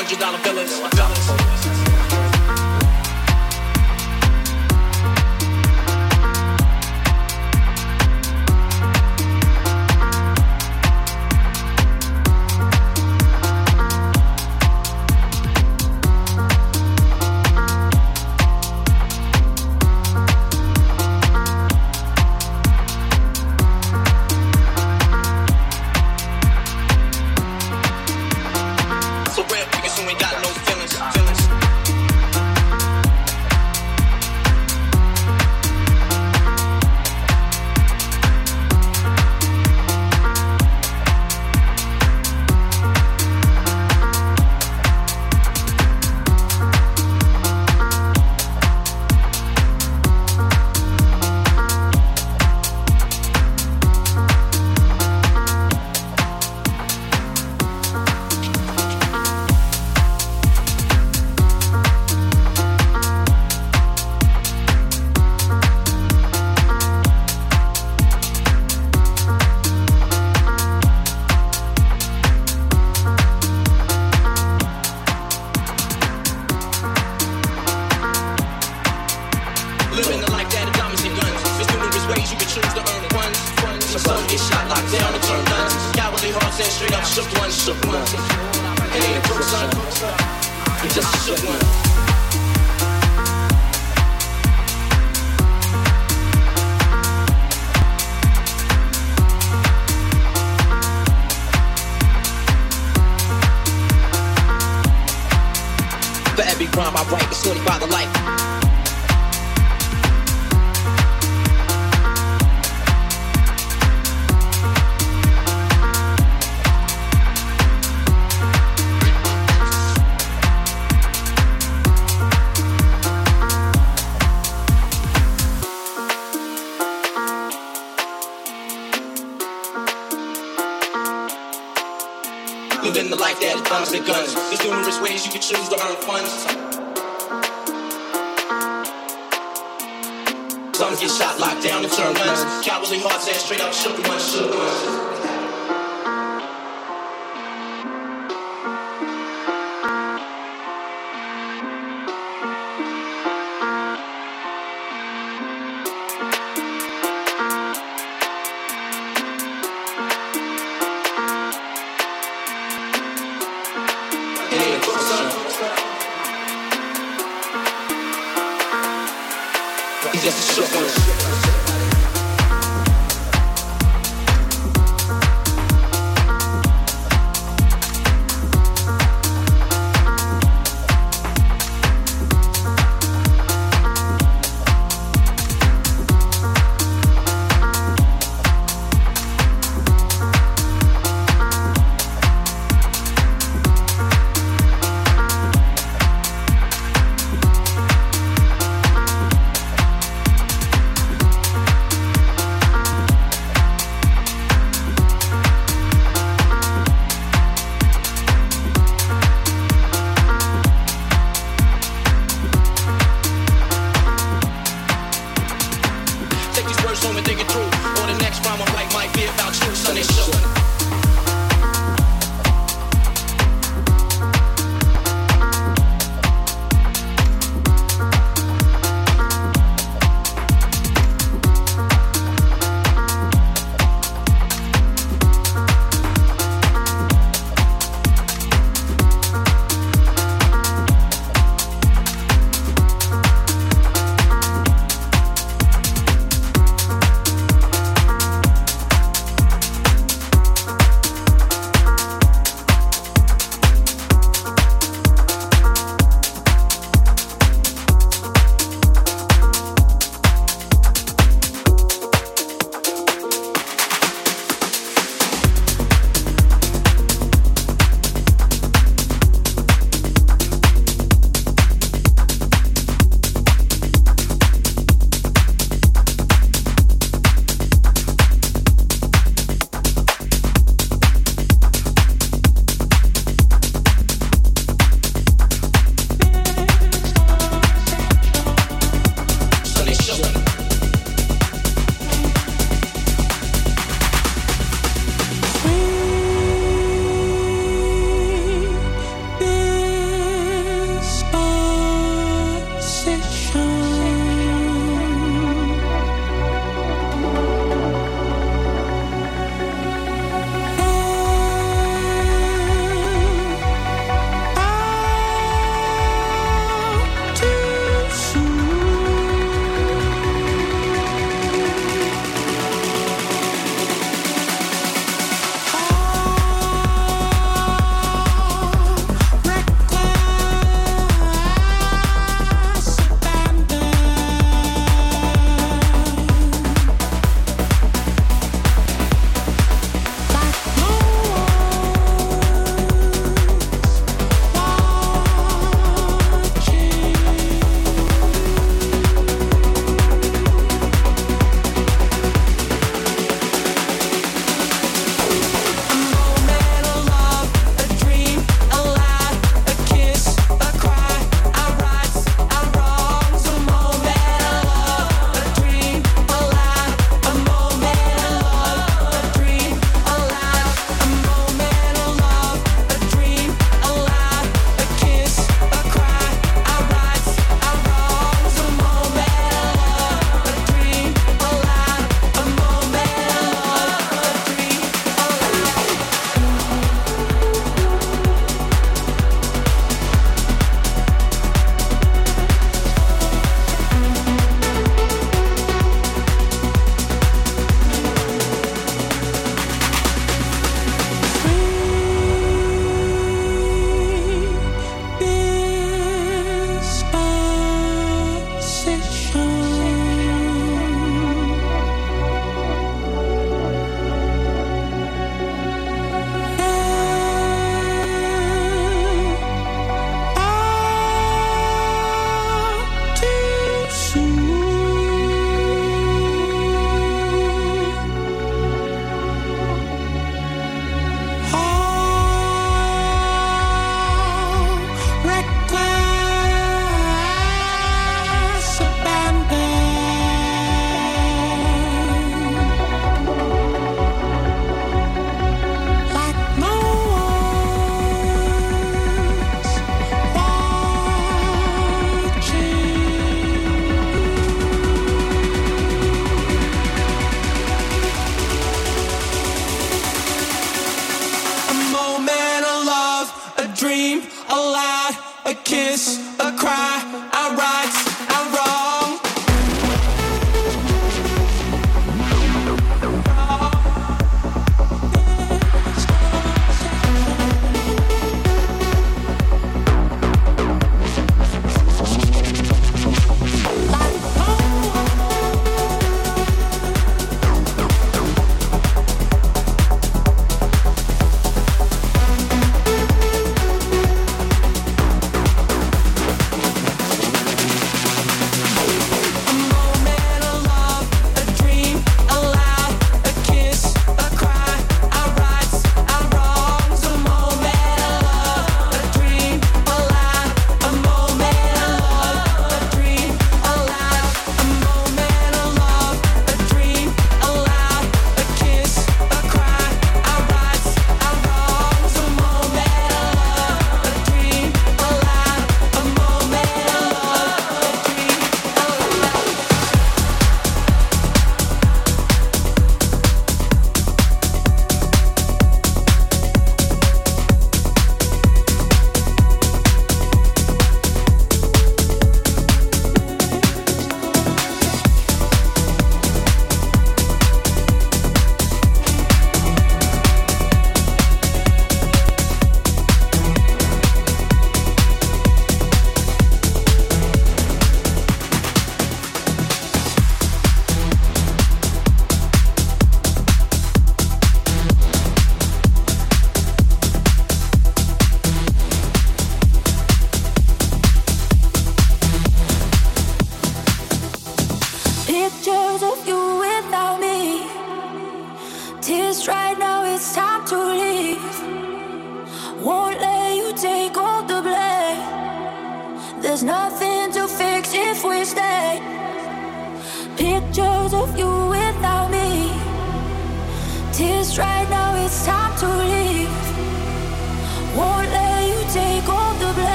Hundred dollar villas.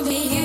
wanna be